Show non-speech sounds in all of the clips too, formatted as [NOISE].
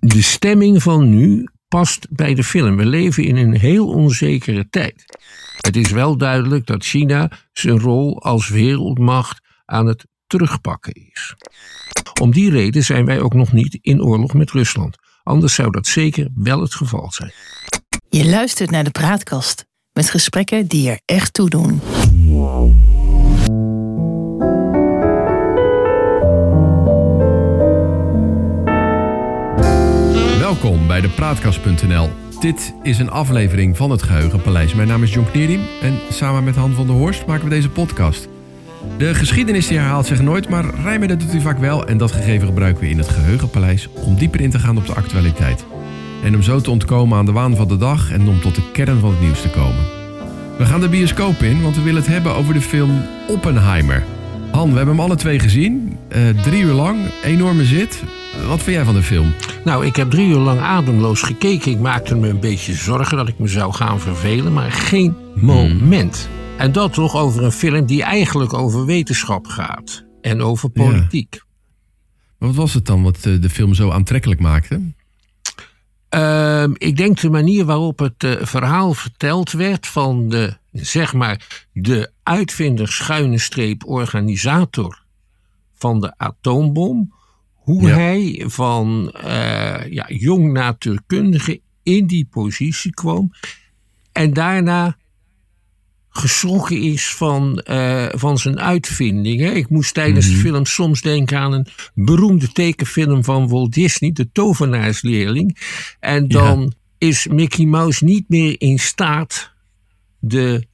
de stemming van nu past bij de film. We leven in een heel onzekere tijd. Het is wel duidelijk dat China zijn rol als wereldmacht aan het terugpakken is. Om die reden zijn wij ook nog niet in oorlog met Rusland. Anders zou dat zeker wel het geval zijn. Je luistert naar de praatkast met gesprekken die er echt toe doen. Welkom bij de Praatkast.nl. Dit is een aflevering van het Geheugenpaleis. Mijn naam is John Kneerdiem en samen met Han van der Horst maken we deze podcast. De geschiedenis die herhaalt zich nooit, maar rijmen dat doet hij vaak wel. En dat gegeven gebruiken we in het Geheugenpaleis om dieper in te gaan op de actualiteit. En om zo te ontkomen aan de waan van de dag en om tot de kern van het nieuws te komen. We gaan de bioscoop in, want we willen het hebben over de film Oppenheimer. Han, we hebben hem alle twee gezien. Uh, drie uur lang, enorme zit. Wat vind jij van de film? Nou, ik heb drie uur lang ademloos gekeken. Ik maakte me een beetje zorgen dat ik me zou gaan vervelen, maar geen moment. En dat toch over een film die eigenlijk over wetenschap gaat en over politiek. Ja. Maar wat was het dan wat eh, de film zo aantrekkelijk maakte? Uh, ik denk de manier waarop het uh, verhaal verteld werd van de, zeg maar, de uitvinder schuine streep organisator van de atoombom hoe hij van uh, ja, jong natuurkundige in die positie kwam. En daarna geschrokken is van, uh, van zijn uitvindingen. Ik moest tijdens mm -hmm. de film soms denken aan een beroemde tekenfilm van Walt Disney, De Tovenaarsleerling. En dan ja. is Mickey Mouse niet meer in staat de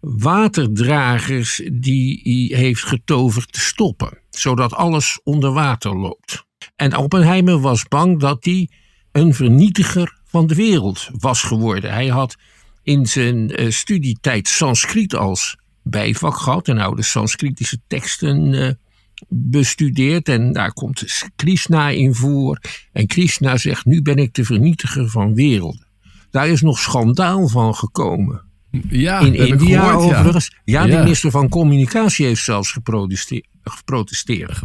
waterdragers die hij heeft getoverd te stoppen, zodat alles onder water loopt. En Oppenheimer was bang dat hij een vernietiger van de wereld was geworden. Hij had in zijn uh, studietijd Sanskriet als bijvak gehad en oude Sanskritische teksten uh, bestudeerd. En daar komt Krishna in voor. En Krishna zegt: Nu ben ik de vernietiger van werelden. Daar is nog schandaal van gekomen. Ja, in India gehoord, overigens. Ja, ja. de minister van Communicatie heeft zelfs geprotesteerd.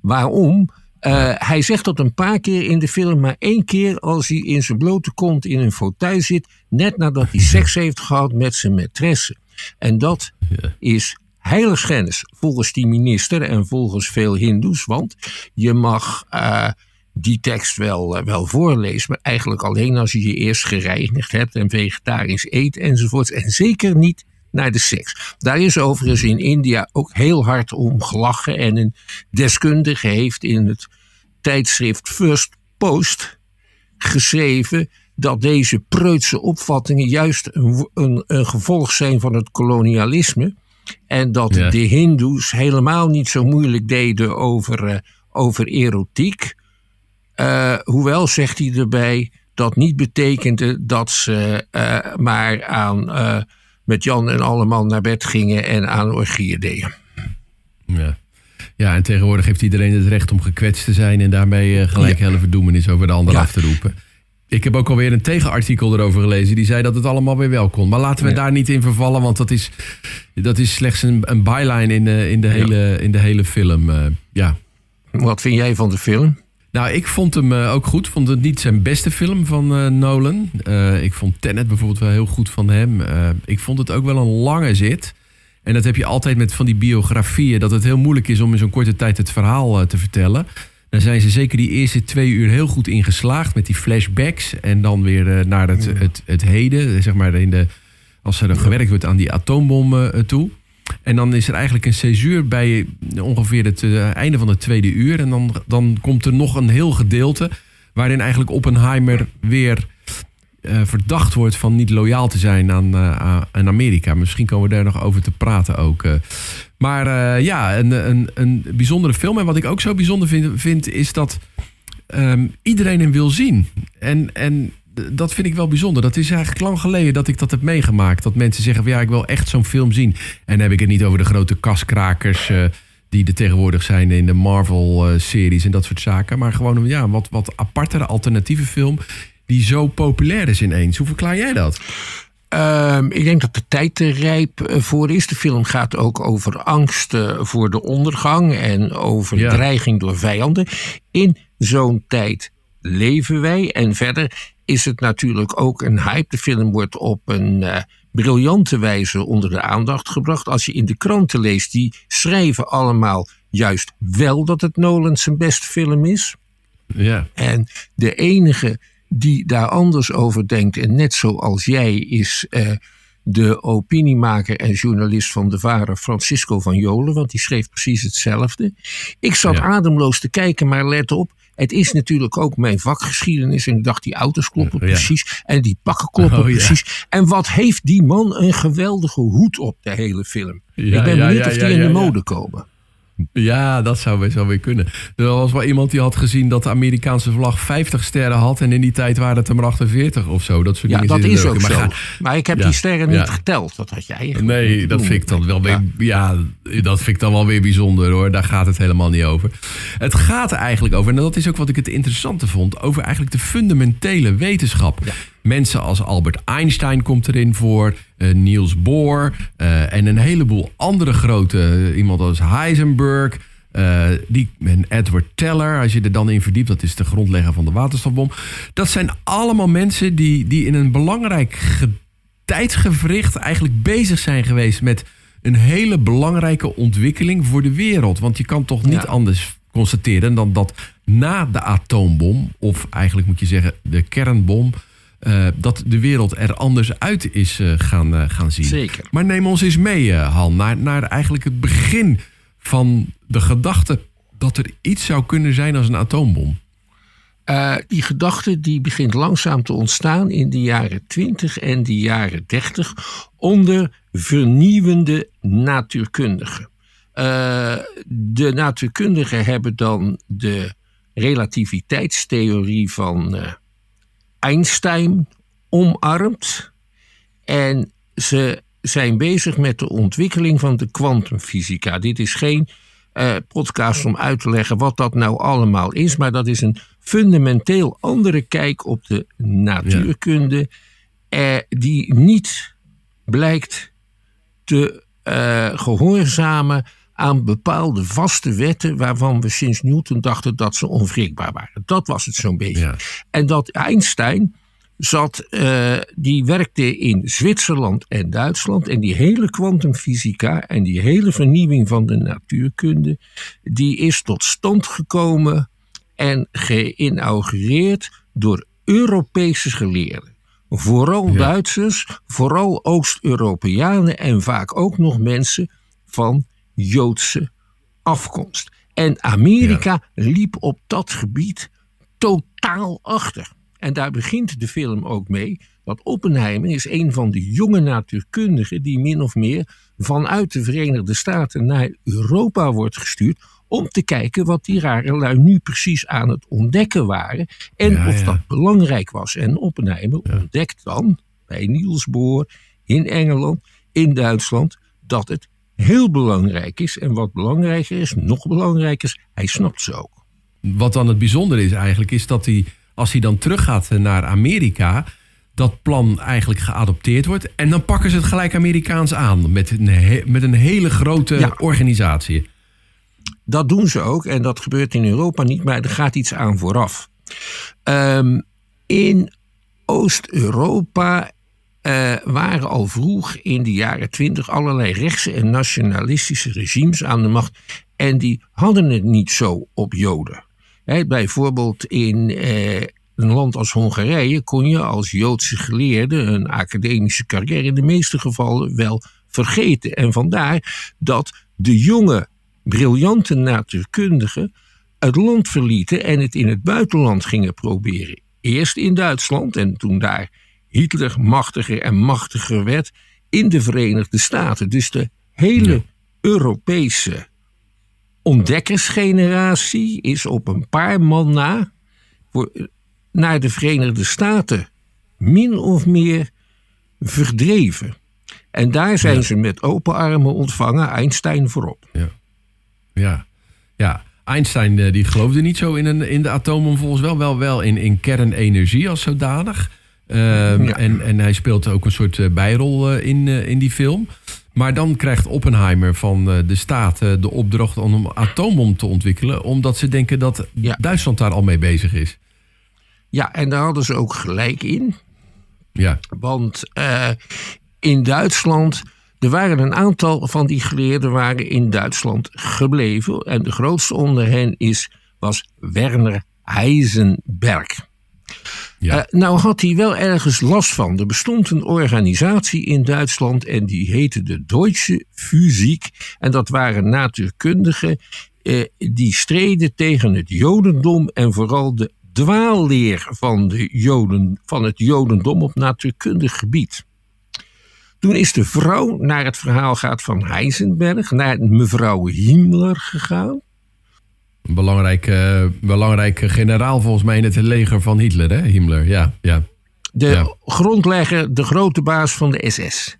Waarom? Uh, hij zegt dat een paar keer in de film, maar één keer als hij in zijn blote kont in een fauteuil zit, net nadat hij [LAUGHS] seks heeft gehad met zijn maîtresse. En dat Ja. is heiligschennis volgens die minister en volgens veel hindoes, want je mag uh, die tekst wel, uh, wel voorlezen, maar eigenlijk alleen als je je eerst gereinigd hebt en vegetarisch eet enzovoorts. En zeker niet naar de seks. Daar is overigens in India ook heel hard om gelachen. En een deskundige heeft in het tijdschrift First Post geschreven dat deze preutse opvattingen juist een, een, een gevolg zijn van het kolonialisme. En dat Ja. de Hindoes helemaal niet zo moeilijk deden over, uh, over erotiek. Uh, hoewel, zegt hij erbij, dat niet betekende dat ze uh, maar aan uh, met Jan en Alleman naar bed gingen en aan orgieën deden. Ja. ja, en tegenwoordig heeft iedereen het recht om gekwetst te zijn en daarmee gelijk Ja. hele verdoemenis over de ander Ja. af te roepen. Ik heb ook alweer een tegenartikel erover gelezen. Die zei dat het allemaal weer wel kon. Maar laten we Ja. daar niet in vervallen. Want dat is, dat is slechts een, een byline in, de- in, de, hele, in de hele film. eh, ja. Wat vind jij van de film? Nou, ik vond hem eh, ook goed. Vond het niet zijn beste film van eh, Nolan. Eh, ik vond Tenet bijvoorbeeld wel heel goed van hem. Ik vond het ook wel een lange zit. En dat heb je altijd met van die biografieën. Dat het heel moeilijk is om in zo'n korte tijd het verhaal te vertellen. Daar zijn ze zeker die eerste twee uur heel goed in geslaagd. Met die flashbacks. En dan weer naar het, het, het heden. Zeg maar in de, als er gewerkt wordt aan die atoombom toe. En dan is er eigenlijk een césuur bij ongeveer het eh, einde van het tweede uur. En dan, dan komt er nog een heel gedeelte. waarin eigenlijk Oppenheimer weer eh, verdacht wordt van niet loyaal te zijn aan, eh, aan- aan Amerika. Misschien komen we daar nog over te praten ook. Maar ja, een, een, een bijzondere film. En wat ik ook zo bijzonder vind, vind is dat ehm, iedereen hem wil zien. En, en dat vind ik wel bijzonder. Dat is eigenlijk lang geleden dat ik dat heb meegemaakt. Dat mensen zeggen van ja, ik wil echt zo'n film zien. En dan heb ik het niet over de grote kaskrakers... eh, die er tegenwoordig zijn in de Marvel-series en dat soort zaken. Maar gewoon een ja, wat, wat apartere alternatieve film... die zo populair is ineens. Hoe verklaar jij dat? Ehm, ik denk dat de tijd er rijp eh, voor is. De film gaat ook over angst eh, voor de ondergang en over Ja. dreiging door vijanden. In zo'n tijd leven wij. En verder is het natuurlijk ook een hype. De film wordt op een uh, briljante wijze onder de aandacht gebracht. Als je in de kranten leest, die schrijven allemaal juist wel dat het Nolan zijn beste film is. Ja. En de enige die daar anders over denkt, en net zoals jij, is uh, de opiniemaker en journalist van de Varen, Francisco van Jolen, want die schreef precies hetzelfde. Ik zat ja. ademloos te kijken, maar let op. Het is natuurlijk ook mijn vakgeschiedenis. En ik dacht, die auto's kloppen ja. precies. En die pakken kloppen oh, precies. En wat heeft die man een geweldige hoed op de hele film. ik ben benieuwd of die in de mode komen. Ja, dat zou best wel weer kunnen. Er was wel iemand die had gezien dat de Amerikaanse vlag 50 sterren had. En in die tijd waren het er maar 48 of zo. Dat soort ja, dingen dat is ook maar zo. Ga, maar ik heb ja, die sterren niet geteld. Dat had jij. Nee, dat vind ik dan wel weer. Ja. dat vind ik dan wel weer bijzonder hoor. Daar gaat het helemaal niet over. Het gaat er eigenlijk over. En dat is ook wat ik het interessante vond. Over eigenlijk de fundamentele wetenschap. Mensen als Albert Einstein komt erin voor, uh, Niels Bohr uh, en een heleboel andere grote, uh, iemand als Heisenberg, die, en Edward Teller, als je er dan in verdiept, dat is de grondlegger van de waterstofbom. Dat zijn allemaal mensen die, die in een belangrijk tijdsgevricht eigenlijk bezig zijn geweest met een hele belangrijke ontwikkeling voor de wereld. Want je kan toch niet ja. anders constateren dan dat na de atoombom, of eigenlijk moet je zeggen de kernbom, uh, dat de wereld er anders uit is uh, gaan, uh, gaan zien. Zeker. Maar neem ons eens mee, Han, naar, naar eigenlijk het begin van de gedachte dat er iets zou kunnen zijn als een atoombom. die gedachte die begint langzaam te ontstaan in de jaren 20 en de jaren 30 onder vernieuwende natuurkundigen. de natuurkundigen hebben dan de relativiteitstheorie van Einstein omarmt. En ze zijn bezig met de ontwikkeling van de kwantumfysica. Dit is geen uh, podcast om uit te leggen wat dat nou allemaal is, maar dat is een fundamenteel andere kijk op de natuurkunde, ja. uh, die niet blijkt te uh, gehoorzamen aan bepaalde vaste wetten waarvan we sinds Newton dachten dat ze onwrikbaar waren. Dat was het zo'n beetje. Ja. En dat Einstein zat, uh, die werkte in Zwitserland en Duitsland en die hele kwantumfysica en die hele vernieuwing van de natuurkunde, die is tot stand gekomen en geïnaugureerd door Europese geleerden. Vooral ja. Duitsers, vooral Oost-Europeanen en vaak ook nog mensen van Joodse afkomst. En Amerika ja. liep op dat gebied totaal achter. En daar begint de film ook mee. Dat Oppenheimer is een van de jonge natuurkundigen die min of meer vanuit de Verenigde Staten naar Europa wordt gestuurd. Om te kijken wat die rare lui nu precies aan het ontdekken waren. En ja, of ja. dat belangrijk was. En Oppenheimer ontdekt dan bij Niels Bohr in Engeland, in Duitsland, dat het heel belangrijk is. En wat belangrijker is, nog belangrijker is, hij snapt ze ook. Wat dan het bijzondere is eigenlijk, is dat hij, als hij dan teruggaat naar Amerika, dat plan eigenlijk geadopteerd wordt. En dan pakken ze het gelijk Amerikaans aan met een, met een hele grote ja. organisatie. Dat doen ze ook en dat gebeurt in Europa niet, maar er gaat iets aan vooraf. Um, in Oost-Europa uh, waren al vroeg in de jaren twintig allerlei rechtse en nationalistische regimes aan de macht. En die hadden het niet zo op Joden. Bijvoorbeeld in uh, een land als Hongarije kon je als Joodse geleerde een academische carrière in de meeste gevallen wel vergeten. En vandaar dat de jonge, briljante natuurkundigen het land verlieten en het in het buitenland gingen proberen. Eerst in Duitsland en toen daar Hitler machtiger en machtiger werd in de Verenigde Staten. Dus de hele ja. Europese ontdekkersgeneratie is op een paar man na voor, naar de Verenigde Staten min of meer verdreven. En daar zijn ja. ze met open armen ontvangen, Einstein voorop. Ja, ja. ja. Einstein die geloofde niet zo in, een, in de atomen, volgens wel, wel, wel in, in kernenergie als zodanig. Ja. en, en hij speelt ook een soort uh, bijrol uh, in, in die film. Maar dan krijgt Oppenheimer van de staat de opdracht om een atoombom te ontwikkelen. Omdat ze denken dat ja. Duitsland daar al mee bezig is. Ja, en daar hadden ze ook gelijk in. Ja. Want uh, in Duitsland, er waren een aantal van die geleerden waren in Duitsland gebleven. En de grootste onder hen is, was Werner Heisenberg. Ja. Uh, nou had hij wel ergens last van. Er bestond een organisatie in Duitsland en die heette de Deutsche Physik. En dat waren natuurkundigen uh, die streden tegen het Jodendom en vooral de dwaalleer van, de Joden, van het Jodendom op natuurkundig gebied. Toen is de vrouw naar het verhaal gaat van Heisenberg, naar mevrouw Himmler gegaan. Een belangrijke, belangrijke generaal volgens mij in het leger van Hitler, hè? Himmler, ja. ja. De grondlegger, de grote baas van de SS.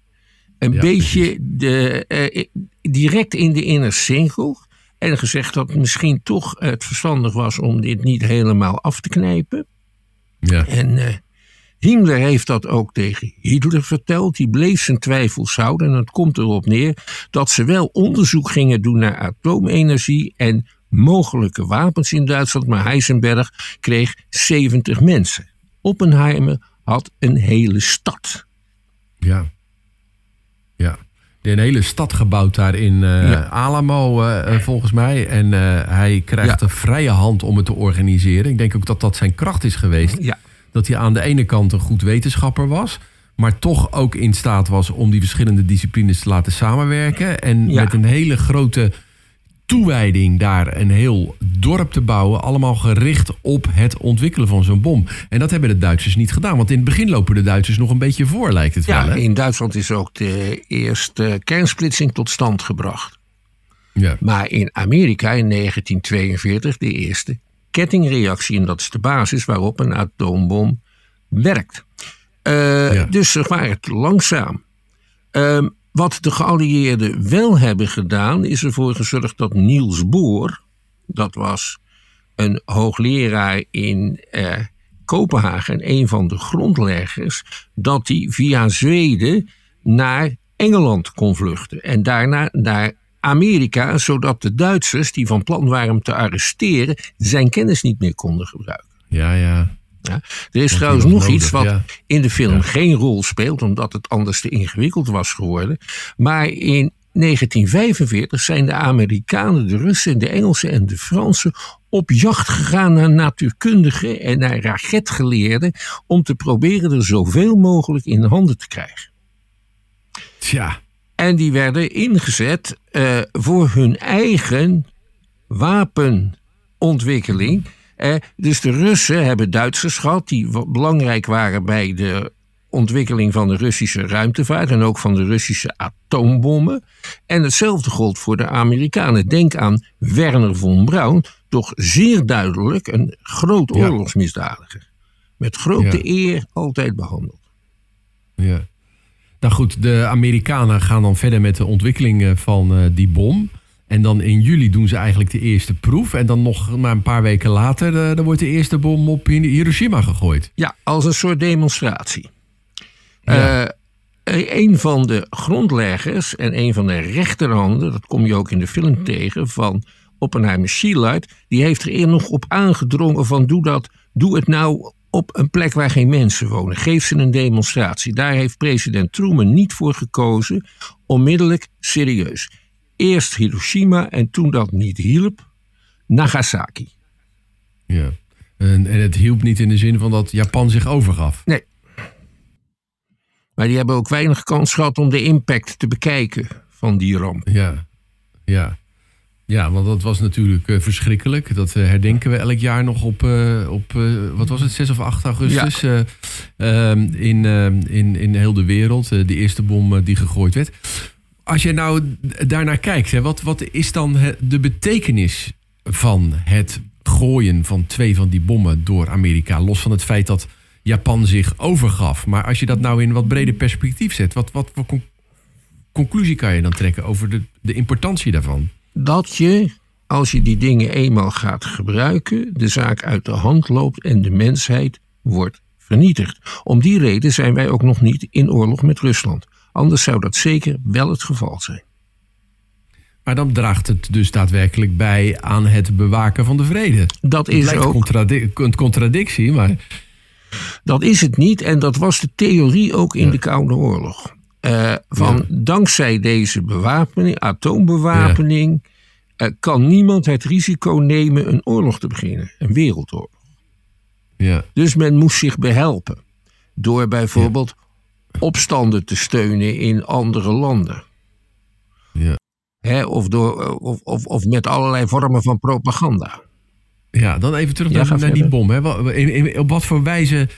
Een beetje de, uh, direct in de inner circle. En gezegd dat misschien toch het verstandig was om dit niet helemaal af te knijpen. Ja. En uh, Himmler heeft dat ook tegen Hitler verteld. Die bleef zijn twijfels houden. En het komt erop neer dat ze wel onderzoek gingen doen naar atoomenergie en mogelijke wapens in Duitsland. Maar Heisenberg kreeg 70 mensen. Oppenheimer had een hele stad. Ja. Ja. Een hele stad gebouwd daar in uh, Alamo, uh, volgens mij. En uh, hij krijgt ja. een vrije hand om het te organiseren. Ik denk ook dat dat zijn kracht is geweest. Ja. Dat hij aan de ene kant een goed wetenschapper was. Maar toch ook in staat was om die verschillende disciplines te laten samenwerken. En ja. met een hele grote toewijding daar een heel dorp te bouwen. Allemaal gericht op het ontwikkelen van zo'n bom. En dat hebben de Duitsers niet gedaan. Want in het begin lopen de Duitsers nog een beetje voor, lijkt het ja, wel. Hè? in Duitsland is ook de eerste kernsplitsing tot stand gebracht. Ja. Maar in Amerika in 1942 de eerste kettingreactie. En dat is de basis waarop een atoombom werkt. Uh, ja. Dus ze waren langzaam. Uh, wat de geallieerden wel hebben gedaan, is ervoor gezorgd dat Niels Bohr, dat was een hoogleraar in eh, Kopenhagen, een van de grondleggers, dat hij via Zweden naar Engeland kon vluchten en daarna naar Amerika, zodat de Duitsers, die van plan waren hem te arresteren, zijn kennis niet meer konden gebruiken. Ja, ja. Ja. Er is trouwens nog nodig, iets wat ja. in de film ja. geen rol speelt, omdat het anders te ingewikkeld was geworden. Maar in 1945 zijn de Amerikanen, de Russen, de Engelsen en de Fransen op jacht gegaan naar natuurkundigen en naar raketgeleerden om te proberen er zoveel mogelijk in handen te krijgen. Tja. En die werden ingezet uh, voor hun eigen wapenontwikkeling. Eh, dus de Russen hebben Duitsers gehad die belangrijk waren bij de ontwikkeling van de Russische ruimtevaart en ook van de Russische atoombommen. En hetzelfde gold voor de Amerikanen. Denk aan Werner von Braun, toch zeer duidelijk een groot oorlogsmisdadiger. Met grote ja. eer altijd behandeld. Ja. Nou goed, de Amerikanen gaan dan verder met de ontwikkeling van uh, die bom. En dan in juli doen ze eigenlijk de eerste proef. En dan nog maar een paar weken later, uh, dan wordt de eerste bom op Hiroshima gegooid. Ja, als een soort demonstratie. Ja. Uh, een van de grondleggers en een van de rechterhanden, dat kom je ook in de film tegen, van Oppenheimer Schielard, die heeft er nog op aangedrongen van doe dat, doe het nou op een plek waar geen mensen wonen. Geef ze een demonstratie. Daar heeft president Truman niet voor gekozen. Onmiddellijk serieus. Eerst Hiroshima en toen dat niet hielp, Nagasaki. Ja, en, en het hielp niet in de zin van dat Japan zich overgaf. Nee. Maar die hebben ook weinig kans gehad om de impact te bekijken van die ramp. Ja, ja. Ja, want dat was natuurlijk uh, verschrikkelijk. Dat uh, herdenken we elk jaar nog op, uh, op wat was het, 6 of 8 augustus. Ja. in, in, in heel de wereld. de eerste bom die gegooid werd. Als je nou daarnaar kijkt, hè, wat, wat is dan de betekenis van het gooien van twee van die bommen door Amerika? Los van het feit dat Japan zich overgaf. Maar als je dat nou in wat breder perspectief zet, wat, wat voor con conclusie kan je dan trekken over de, de importantie daarvan? Dat je, als je die dingen eenmaal gaat gebruiken, de zaak uit de hand loopt en de mensheid wordt vernietigd. Om die reden zijn wij ook nog niet in oorlog met Rusland. Anders zou dat zeker wel het geval zijn. Maar dan draagt het dus daadwerkelijk bij aan het bewaken van de vrede. Dat is ook. contradi- een contradictie, maar Dat is het niet en dat was de theorie ook in de Koude Oorlog. Eh, van Ja. dankzij deze bewapening, atoombewapening, eh, kan niemand het risico nemen een oorlog te beginnen, een wereldoorlog. ja, Dus men moest zich behelpen door bijvoorbeeld opstanden te steunen in andere landen. ja. Hè, of, door, of, of, of met allerlei vormen van propaganda. Ja, dan even terug Ja, naar, die bom. Hè. Wa- in- in- op wat voor wijze...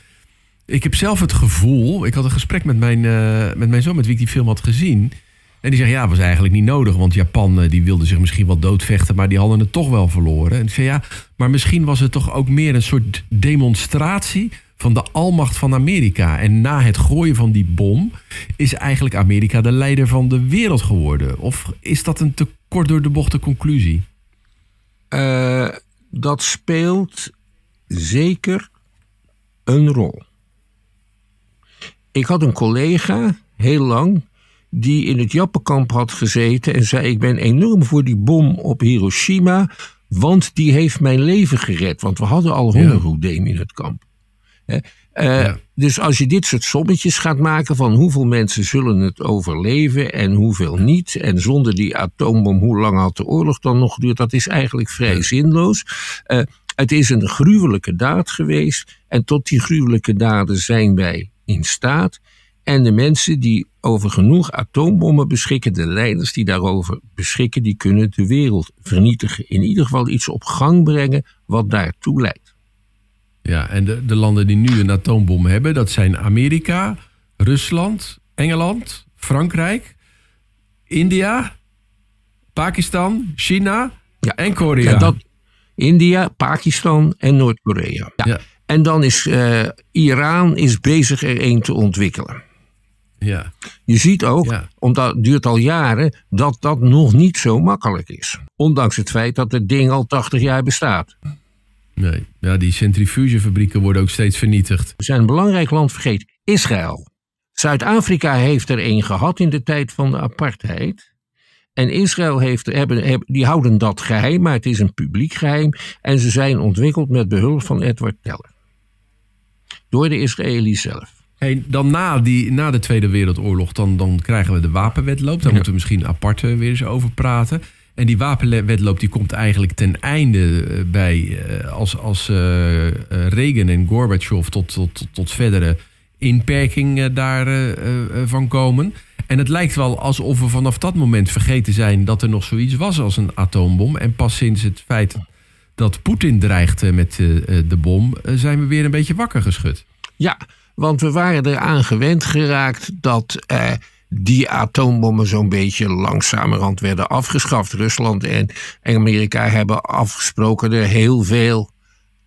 Ik heb zelf het gevoel... Ik had een gesprek met mijn, eh, met mijn zoon, met wie ik die film had gezien. En die zegt, ja, was eigenlijk niet nodig. Want Japan eh, die wilde zich misschien wel doodvechten... maar die hadden het toch wel verloren. En ik zei, ja, maar misschien was het toch ook meer een soort demonstratie... van de almacht van Amerika. En na het gooien van die bom... is eigenlijk Amerika de leider van de wereld geworden. Of is dat een te kort door de bocht de conclusie? Eh, dat speelt zeker een rol. Ik had een collega, heel lang, die in het Jappenkamp had gezeten en zei: Ik ben enorm voor die bom op Hiroshima, want die heeft mijn leven gered. Want we hadden al hongerroedeem in het kamp. Eh, Ja. Dus als je dit soort sommetjes gaat maken van hoeveel mensen zullen het overleven en hoeveel niet. En zonder die atoombom, hoe lang had de oorlog dan nog geduurd? Dat is eigenlijk vrij zinloos. Eh, het is een gruwelijke daad geweest. En tot die gruwelijke daden zijn wij in staat. En de mensen die over genoeg atoombommen beschikken, de leiders die daarover beschikken, die kunnen de wereld vernietigen. In ieder geval iets op gang brengen wat daartoe leidt. Ja, en de, de landen die nu een atoombom hebben, dat zijn Amerika, Rusland, Engeland, Frankrijk, India, Pakistan, China Ja. en Korea. En dat, India, Pakistan en Noord-Korea. Ja. Ja. En dan is eh, Iran is bezig er een te ontwikkelen. ja, Je ziet ook, Ja. omdat het duurt al jaren, dat dat nog niet zo makkelijk is. Ondanks het feit dat het ding al 80 jaar bestaat. Nee. ja, die centrifugefabrieken worden ook steeds vernietigd. We zijn een belangrijk land vergeten. Israël. Zuid-Afrika heeft er een gehad in de tijd van de apartheid. En Israël heeft, hebben, hebben, die houden dat geheim, maar het is een publiek geheim. En ze zijn ontwikkeld met behulp van Edward Teller. Door de Israëli's zelf. Hey, dan na, die, na de Tweede Wereldoorlog, dan, dan krijgen we de wapenwetloop. Daar moeten we misschien apart eh, weer eens over praten. En die wapenwetloop die komt eigenlijk ten einde eh, bij eh, als, als eh, Reagan en Gorbachev tot, tot, tot, verdere inperking daarvan komen. En het lijkt wel alsof we vanaf dat moment vergeten zijn dat er nog zoiets was als een atoombom. En pas sinds het feit dat Poetin dreigde met de bom, zijn we weer een beetje wakker geschud. Ja, want we waren eraan gewend geraakt dat die atoombommen zo'n beetje langzamerhand werden afgeschaft. Rusland en Amerika hebben afgesproken er heel veel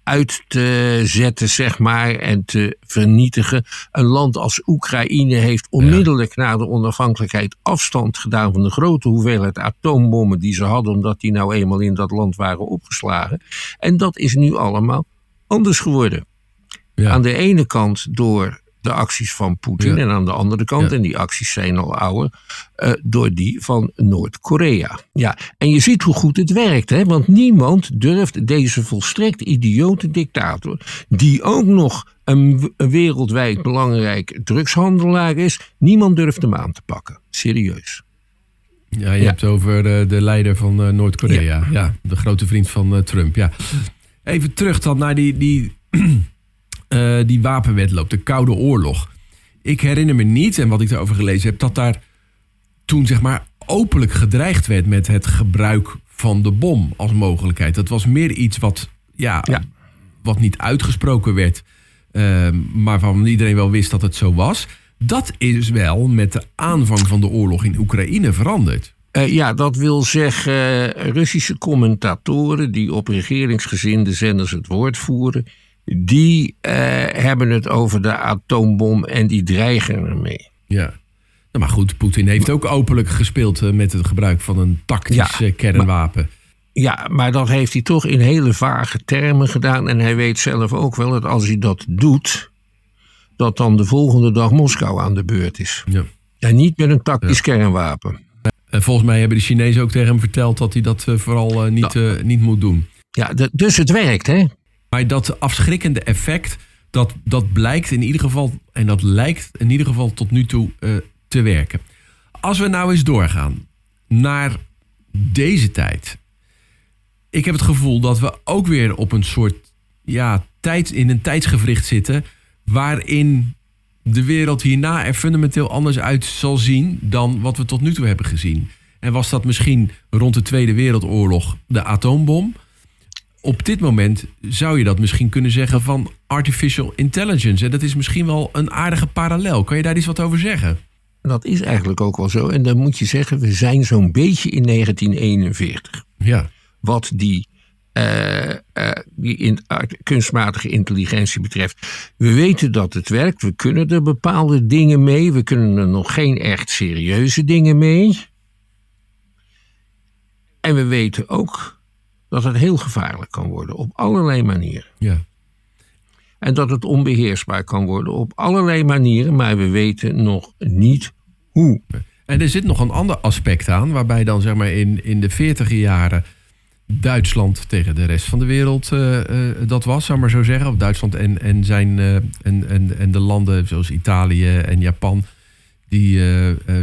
uit te zetten, zeg maar, en te vernietigen. Een land als Oekraïne heeft onmiddellijk na de onafhankelijkheid afstand gedaan van de grote hoeveelheid atoombommen die ze hadden, omdat die nou eenmaal in dat land waren opgeslagen. En dat is nu allemaal anders geworden. Ja. Aan de ene kant door de acties van Poetin Ja. en aan de andere kant, Ja. en die acties zijn al ouder, eh, door die van Noord-Korea. Ja, en je ziet hoe goed het werkt, hè? want niemand durft deze volstrekt idiote dictator, die ook nog een, wereldwijd belangrijk drugshandelaar is, niemand durft hem aan te pakken. Serieus. Ja, je Ja. hebt het over eh, de leider van eh, Noord-Korea. Ja. de grote vriend van Trump. Ja. Even terug dan naar die, die, eh, die wapenwetloop, de Koude Oorlog. Ik herinner me niet, en wat ik erover gelezen heb, dat daar toen zeg maar openlijk gedreigd werd met het gebruik van de bom als mogelijkheid. Dat was meer iets wat, ja, Ja. wat niet uitgesproken werd, eh, maar waarvan iedereen wel wist dat het zo was. Dat is wel met de aanvang van de oorlog in Oekraïne veranderd. Eh, ja, dat wil zeggen, eh, Russische commentatoren die op regeringsgezinde zenders het woord voeren, die eh, hebben het over de atoombom en die dreigen ermee. Ja. Nou, maar goed, Poetin heeft ook openlijk gespeeld eh, met het gebruik van een tactisch Ja, eh, kernwapen. Ja, maar dat heeft hij toch in hele vage termen gedaan. En hij weet zelf ook wel dat als hij dat doet, dat dan de volgende dag Moskou aan de beurt is. Ja. En niet met een tactisch kernwapen. En volgens mij hebben de Chinezen ook tegen hem verteld dat hij dat vooral niet, niet moet doen. Ja, de- dus het werkt, hè? Maar dat afschrikkende effect, dat, dat blijkt in ieder geval, en dat lijkt in ieder geval tot nu toe eh, te werken. Als we nou eens doorgaan naar deze tijd. Ik heb het gevoel dat we ook weer op een soort ja, tijd, in een tijdsgevricht zitten. waarin de wereld hierna er fundamenteel anders uit zal zien dan wat we tot nu toe hebben gezien. En was dat misschien rond de Tweede Wereldoorlog de atoombom? Op dit moment zou je dat misschien kunnen zeggen van artificial intelligence. En dat is misschien wel een aardige parallel. Kan je daar iets wat over zeggen? Dat is eigenlijk ook wel zo. En dan moet je zeggen, we zijn zo'n beetje in 1941. Ja, Wat die, eh, eh, die in, art- kunstmatige intelligentie betreft. We weten dat het werkt. We kunnen er bepaalde dingen mee. We kunnen er nog geen echt serieuze dingen mee. En we weten ook dat het heel gevaarlijk kan worden op allerlei manieren. ja, En dat het onbeheersbaar kan worden op allerlei manieren, maar we weten nog niet hoe. En er zit nog een ander aspect aan, waarbij dan zeg maar in, in de 40 jaren Duitsland tegen de rest van de wereld eh, eh, dat was, zou maar zo zeggen. Of Duitsland en, en, zijn, eh, en, en, en de landen zoals Italië en Japan, die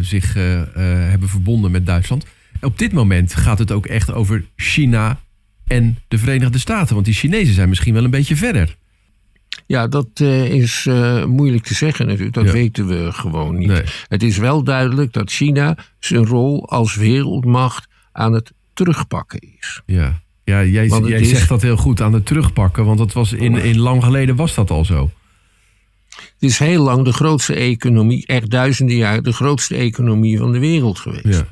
zich hebben verbonden met Duitsland. Op dit moment gaat het ook echt over China en de Verenigde Staten. Want die Chinezen zijn misschien wel een beetje verder. Ja, dat eh, is eh, moeilijk te zeggen natuurlijk. Dat Ja. weten we gewoon niet. Nee. Het is wel duidelijk dat China zijn rol als wereldmacht aan het terugpakken is. Ja, ja jij, jij is- zegt dat heel goed aan het terugpakken. Want dat was in, in lang geleden was dat al zo. Het is heel lang de grootste economie, echt duizenden jaar, de grootste economie van de wereld geweest. Ja,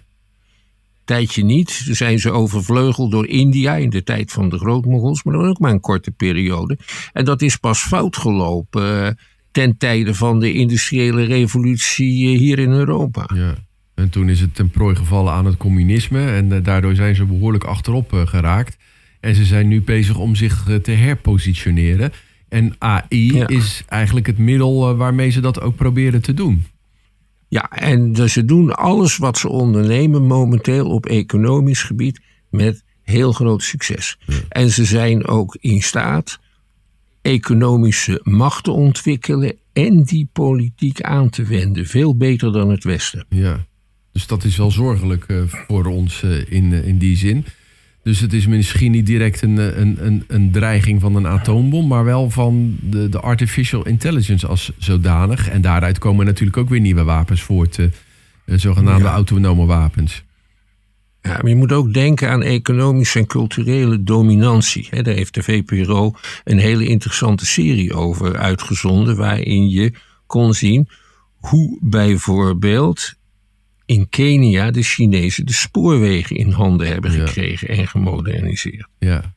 tijdje niet. Toen zijn ze overvleugeld door India in de tijd van de grootmogols, maar dat was ook maar een korte periode. En dat is pas fout gelopen eh, ten tijde van de industriële revolutie eh, hier in Europa. ja. En toen is het ten prooi gevallen aan het communisme. En eh, daardoor zijn ze behoorlijk achterop geraakt. En ze zijn nu bezig om zich te herpositioneren. En AI Ja. is eigenlijk het middel waarmee ze dat ook proberen te doen. Ja, en dus ze doen alles wat ze ondernemen momenteel op economisch gebied met heel groot succes. En ze zijn ook in staat economische macht te ontwikkelen en die politiek aan te wenden. Veel beter dan het Westen. Ja. Dus dat is wel zorgelijk eh, voor ons eh, in, eh, in die zin. Dus het is misschien niet direct een, een, een, een dreiging van een atoombom, maar wel van de, de artificial intelligence als zodanig. En daaruit komen natuurlijk ook weer nieuwe wapens voort, eh, eh, zogenaamde Ja. autonome wapens. Ja, maar je moet ook denken aan economische en culturele dominantie. Daar heeft de VPRO een hele interessante serie over uitgezonden, waarin je kon zien hoe bijvoorbeeld in Kenia de Chinezen de spoorwegen in handen hebben Ja. gekregen en gemoderniseerd. Ja.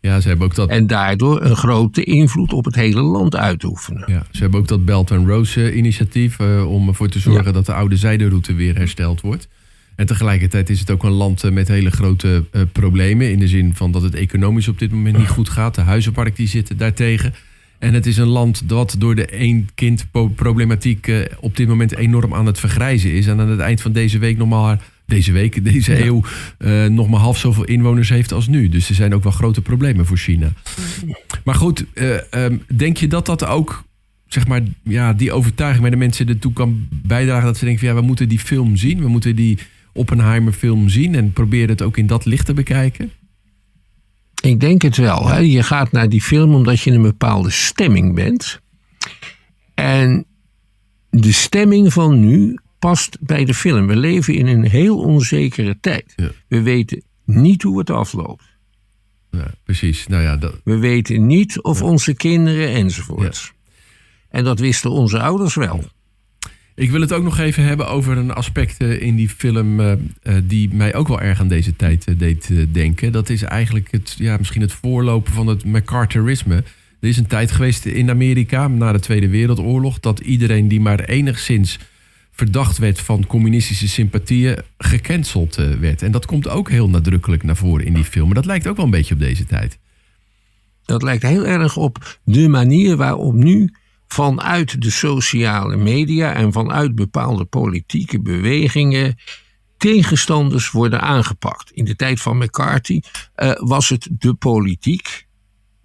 ja, ze hebben ook dat. En daardoor een grote invloed op het hele land uitoefenen. Ja, ze hebben ook dat Belt and Road eh, initiatief eh, om ervoor te zorgen Ja. dat de oude zijderoute weer hersteld wordt. En tegelijkertijd is het ook een land eh, met hele grote problemen. In de zin van dat het economisch op dit moment niet goed gaat. De huizenpark die zitten daartegen. En het is een land dat door de één-kind-problematiek eh, op dit moment enorm aan het vergrijzen is. En aan het eind van deze week nog maar, deze week, [LAUGHS] deze eeuw, eh, nog maar half zoveel inwoners heeft als nu. Dus er zijn ook wel grote problemen voor China. Maar goed, eh, ehm, denk je dat dat ook, zeg maar, ja, die overtuiging bij de mensen ertoe kan bijdragen dat ze denken van ja, we moeten die film zien, we moeten die Oppenheimer film zien en proberen het ook in dat licht te bekijken? Ik denk het wel. Hè. Je gaat naar die film omdat je in een bepaalde stemming bent. En de stemming van nu past bij de film. We leven in een heel onzekere tijd. Ja. We weten niet hoe het afloopt. Ja, precies. Nou ja, dat, We weten niet of onze kinderen enzovoorts. En dat wisten onze ouders wel. Ik wil het ook nog even hebben over een aspect eh, in die film eh, eh, die mij ook wel erg aan deze tijd deed denken. Dat is eigenlijk het, ja, misschien het voorlopen van het McCarthyisme. Er is een tijd geweest in Amerika na de Tweede Wereldoorlog dat iedereen die maar enigszins verdacht werd van communistische sympathieën gecanceld werd. En dat komt ook heel nadrukkelijk naar voren in die film. Maar dat lijkt ook wel een beetje op deze tijd. Dat lijkt heel erg op de manier waarop nu vanuit de sociale media en vanuit bepaalde politieke bewegingen tegenstanders worden aangepakt. In de tijd van McCarthy eh, was het de politiek.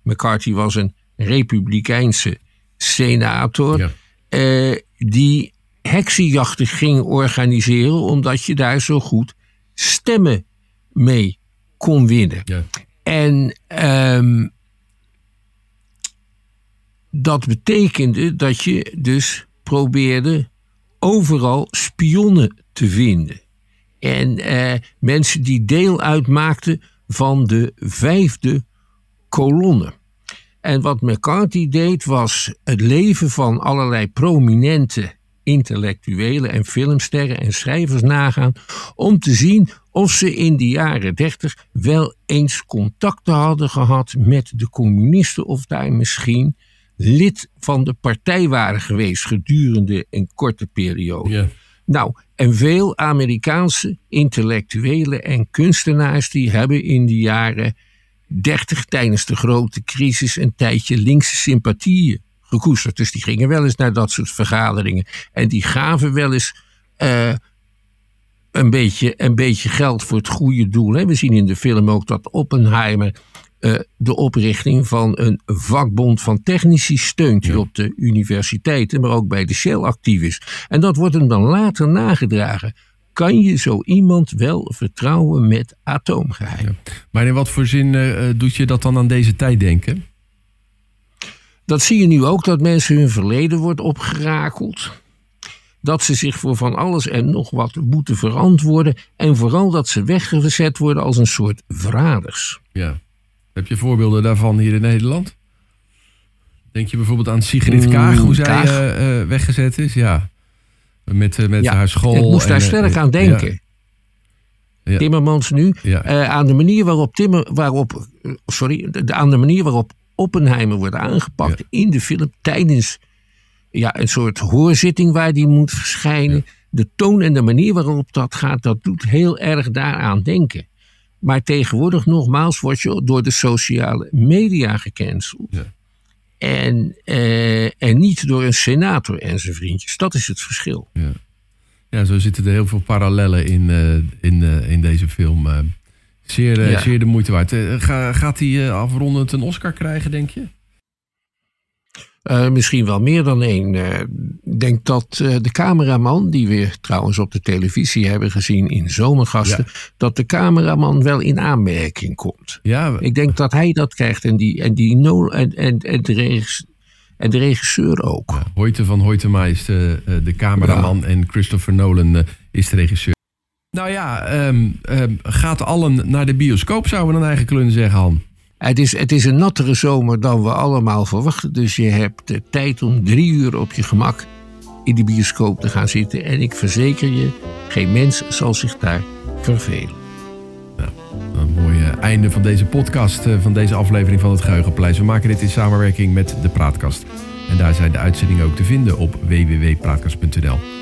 McCarthy was een republikeinse senator. Ja. eh, die heksenjachten ging organiseren, omdat je daar zo goed stemmen mee kon winnen. Ja. En ehm, dat betekende dat je dus probeerde overal spionnen te vinden. En eh, mensen die deel uitmaakten van de vijfde kolonne. En wat McCarthy deed was het leven van allerlei prominente intellectuelen en filmsterren en schrijvers nagaan om te zien of ze in de jaren dertig wel eens contacten hadden gehad met de communisten of daar misschien lid van de partij waren geweest gedurende een korte periode. Nou, en veel Amerikaanse intellectuelen en kunstenaars die hebben in de jaren 30 tijdens de grote crisis een tijdje linkse sympathieën gekoesterd. Dus die gingen wel eens naar dat soort vergaderingen. En die gaven wel eens eh, een, beetje, een beetje geld voor het goede doel. Hè. We zien in de film ook dat Oppenheimer eh, de oprichting van een vakbond van technici steunt. Die Ja. op de universiteiten, maar ook bij de Shell actief is. En dat wordt hem dan later nagedragen. Kan je zo iemand wel vertrouwen met atoomgeheim? Maar in wat voor zin eh, doet je dat dan aan deze tijd denken? Dat zie je nu ook, dat mensen hun verleden wordt opgerakeld. Dat ze zich voor van alles en nog wat moeten verantwoorden. En vooral dat ze weggezet worden als een soort verraders. Ja. Heb je voorbeelden daarvan hier in Nederland? Denk je bijvoorbeeld aan Sigrid Kaag, hoe zij Kaag. eh, eh, weggezet is? Ja. Met, eh, met Ja, haar school. ik moest daar en, sterk aan denken. Ja. Timmermans nu. Ja. aan de manier waarop, Timmer, waarop sorry, de, de- aan de manier waarop Oppenheimer wordt aangepakt Ja. in de film tijdens ja, een soort hoorzitting waar die moet verschijnen. De toon en de manier waarop dat gaat, dat doet heel erg daaraan denken. Maar tegenwoordig nogmaals word je door de sociale media gecanceld. Ja. En, eh, en niet door een senator en zijn vriendjes. Dat is het verschil. Ja. ja, zo zitten er heel veel parallellen in, eh, in, eh, in deze film. eh. zeer, Ja. zeer de moeite waard. Ga- gaat hij afrondend een Oscar krijgen, denk je? Eh, misschien wel meer dan één. Eh, Ik denk dat eh, de cameraman, die we trouwens op de televisie hebben gezien in Zomergasten, dat de cameraman wel in aanmerking komt. Ja, Ik denk dat hij dat krijgt en, die, en, die en, en, en, de, regis- en de regisseur ook. Hoyte van Hoytema is de, de cameraman en Christopher Nolan is de regisseur. Nou ja, ehm, ehm, gaat allen naar de bioscoop, zouden we dan eigenlijk kunnen zeggen, Han. Het is, het is een nattere zomer dan we allemaal verwachten. Dus je hebt de tijd om drie uur op je gemak in de bioscoop te gaan zitten. En ik verzeker je, geen mens zal zich daar vervelen. Een mooi eh, einde van deze podcast, eh, van deze aflevering van het Geheugenpaleis. We maken dit in samenwerking met de Praatkast. En daar zijn de uitzendingen ook te vinden op www.praatkast.nl.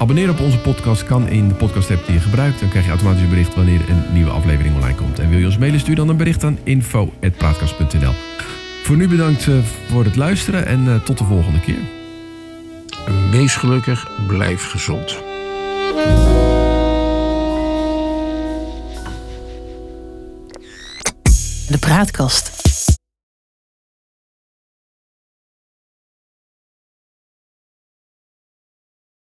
Abonneren op onze podcast kan in de podcast app die je gebruikt. Dan krijg je automatisch een bericht wanneer een nieuwe aflevering online komt. En wil je ons mailen, stuur dan een bericht aan info.praatkast.nl. Voor nu bedankt eh, voor het luisteren en eh, tot de volgende keer. Wees gelukkig, blijf gezond. De Praatkast.